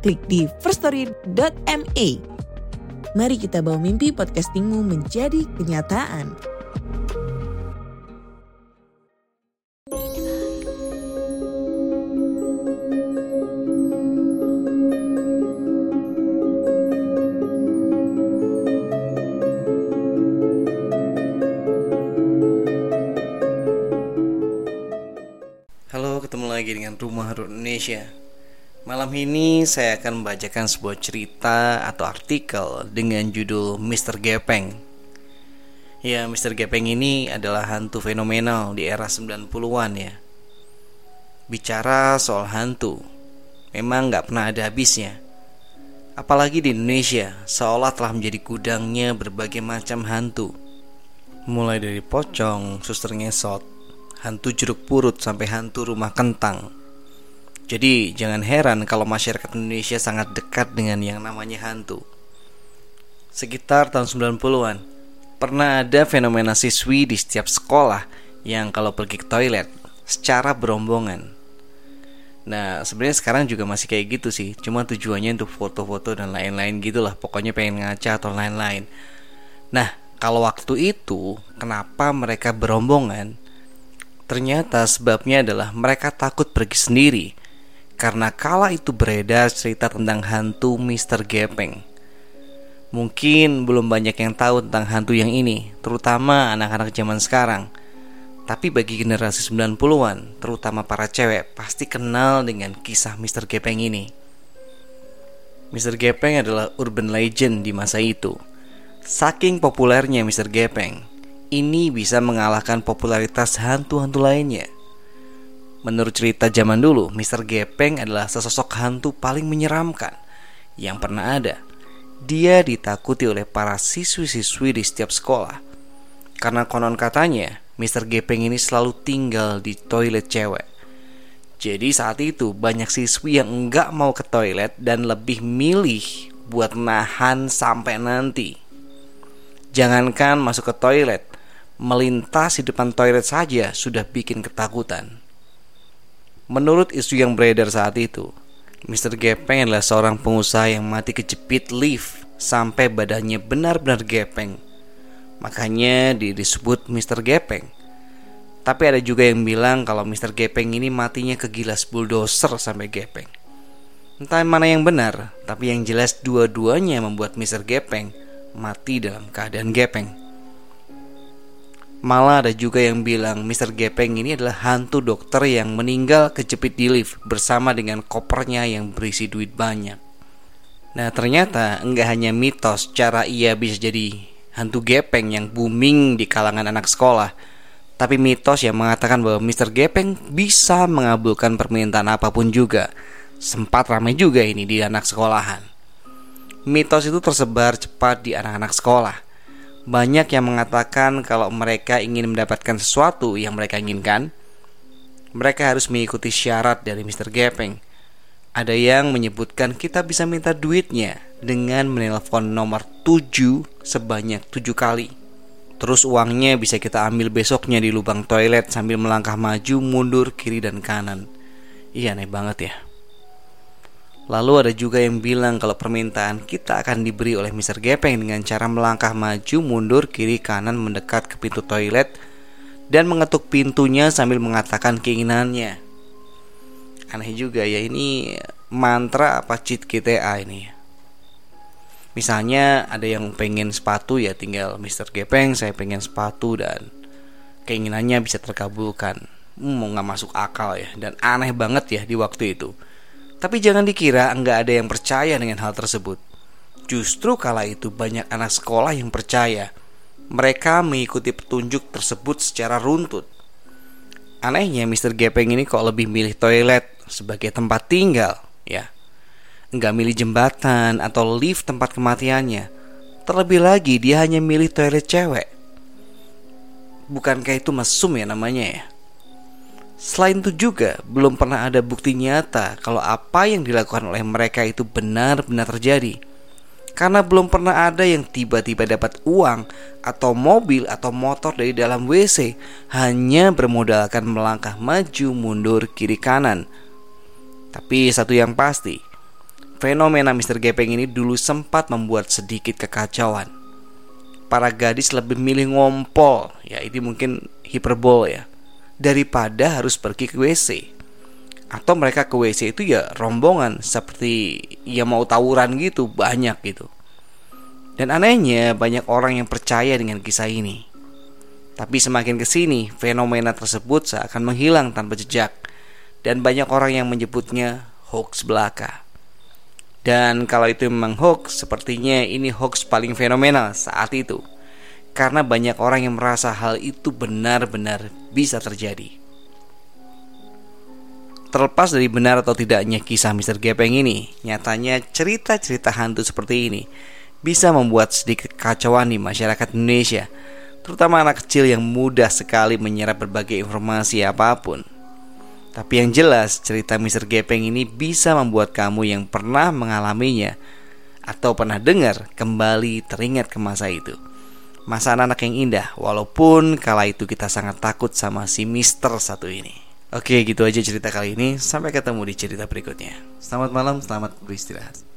klik di firststory.me. Mari kita bawa mimpi podcastingmu menjadi kenyataan. Halo, ketemu lagi dengan Rumah Harun Indonesia. Malam ini saya akan membacakan sebuah cerita atau artikel dengan judul Mr. Gepeng. Ya, Mr. Gepeng ini adalah hantu fenomenal di era 90-an ya. Bicara soal hantu, memang nggak pernah ada habisnya. Apalagi di Indonesia, seolah telah menjadi gudangnya berbagai macam hantu. Mulai dari pocong, suster ngesot, hantu jeruk purut sampai hantu rumah kentang. Jadi jangan heran kalau masyarakat Indonesia sangat dekat dengan yang namanya hantu. Sekitar tahun 90-an, pernah ada fenomena siswi di setiap sekolah yang kalau pergi ke toilet secara berombongan. Nah, sebenarnya sekarang juga masih kayak gitu sih, cuma tujuannya untuk foto-foto dan lain-lain gitulah, pokoknya pengen ngaca atau lain-lain. Nah, kalau waktu itu, kenapa mereka berombongan? Ternyata sebabnya adalah mereka takut pergi sendiri karena kala itu beredar cerita tentang hantu Mr. Gepeng. Mungkin belum banyak yang tahu tentang hantu yang ini, terutama anak-anak zaman sekarang. Tapi bagi generasi 90-an, terutama para cewek, pasti kenal dengan kisah Mr. Gepeng ini. Mr. Gepeng adalah urban legend di masa itu. Saking populernya Mr. Gepeng, ini bisa mengalahkan popularitas hantu-hantu lainnya. Menurut cerita zaman dulu, Mr. Gepeng adalah sesosok hantu paling menyeramkan yang pernah ada. Dia ditakuti oleh para siswi-siswi di setiap sekolah. Karena konon katanya, Mr. Gepeng ini selalu tinggal di toilet cewek. Jadi saat itu banyak siswi yang enggak mau ke toilet dan lebih milih buat nahan sampai nanti. Jangankan masuk ke toilet, melintas di depan toilet saja sudah bikin ketakutan. Menurut isu yang beredar saat itu, Mr. Gepeng adalah seorang pengusaha yang mati kejepit lift sampai badannya benar-benar gepeng. Makanya disebut Mr. Gepeng. Tapi ada juga yang bilang kalau Mr. Gepeng ini matinya kegilas bulldozer sampai gepeng. Entah mana yang benar, tapi yang jelas dua-duanya membuat Mr. Gepeng mati dalam keadaan gepeng. Malah ada juga yang bilang Mr. Gepeng ini adalah hantu dokter yang meninggal kejepit di lift bersama dengan kopernya yang berisi duit banyak. Nah ternyata enggak hanya mitos cara ia bisa jadi hantu gepeng yang booming di kalangan anak sekolah Tapi mitos yang mengatakan bahwa Mr. Gepeng bisa mengabulkan permintaan apa pun juga Sempat ramai juga ini di anak sekolahan Mitos itu tersebar cepat di anak-anak sekolah banyak yang mengatakan kalau mereka ingin mendapatkan sesuatu yang mereka inginkan, mereka harus mengikuti syarat dari Mr. Gepeng. Ada yang menyebutkan kita bisa minta duitnya dengan menelpon nomor 7 sebanyak 7 kali. Terus uangnya bisa kita ambil besoknya di lubang toilet sambil melangkah maju, mundur, kiri dan kanan. Iya aneh banget ya. Lalu ada juga yang bilang kalau permintaan kita akan diberi oleh Mr. Gepeng dengan cara melangkah maju, mundur, kiri, kanan, mendekat ke pintu toilet dan mengetuk pintunya sambil mengatakan keinginannya. Aneh juga ya ini mantra apa cheat GTA ini. Misalnya ada yang pengen sepatu ya tinggal Mr. Gepeng saya pengen sepatu dan keinginannya bisa terkabulkan. Hmm, mau nggak masuk akal ya dan aneh banget ya di waktu itu. Tapi jangan dikira nggak ada yang percaya dengan hal tersebut. Justru kala itu banyak anak sekolah yang percaya. Mereka mengikuti petunjuk tersebut secara runtut. Anehnya Mr. Gepeng ini kok lebih milih toilet sebagai tempat tinggal, ya. nggak milih jembatan atau lift tempat kematiannya. Terlebih lagi dia hanya milih toilet cewek. Bukankah itu mesum ya namanya ya? Selain itu juga belum pernah ada bukti nyata kalau apa yang dilakukan oleh mereka itu benar-benar terjadi karena belum pernah ada yang tiba-tiba dapat uang atau mobil atau motor dari dalam WC hanya bermodalkan melangkah maju mundur kiri kanan. Tapi satu yang pasti, fenomena Mr. Gepeng ini dulu sempat membuat sedikit kekacauan. Para gadis lebih milih ngompol, ya ini mungkin hiperbol ya, daripada harus pergi ke WC atau mereka ke WC itu ya rombongan seperti ya mau tawuran gitu banyak gitu. Dan anehnya banyak orang yang percaya dengan kisah ini. Tapi semakin ke sini fenomena tersebut seakan menghilang tanpa jejak dan banyak orang yang menyebutnya hoax belaka. Dan kalau itu memang hoax, sepertinya ini hoax paling fenomenal saat itu. Karena banyak orang yang merasa hal itu benar-benar bisa terjadi. Terlepas dari benar atau tidaknya kisah Mr. Gepeng ini, nyatanya cerita-cerita hantu seperti ini bisa membuat sedikit kekacauan di masyarakat Indonesia, terutama anak kecil yang mudah sekali menyerap berbagai informasi apa pun. Tapi yang jelas, cerita Mr. Gepeng ini bisa membuat kamu yang pernah mengalaminya atau pernah dengar kembali teringat ke masa itu. Masa anak-anak yang indah, walaupun kala itu kita sangat takut sama si Mister satu ini. Oke, gitu aja cerita kali ini. Sampai ketemu di cerita berikutnya. Selamat malam, selamat beristirahat.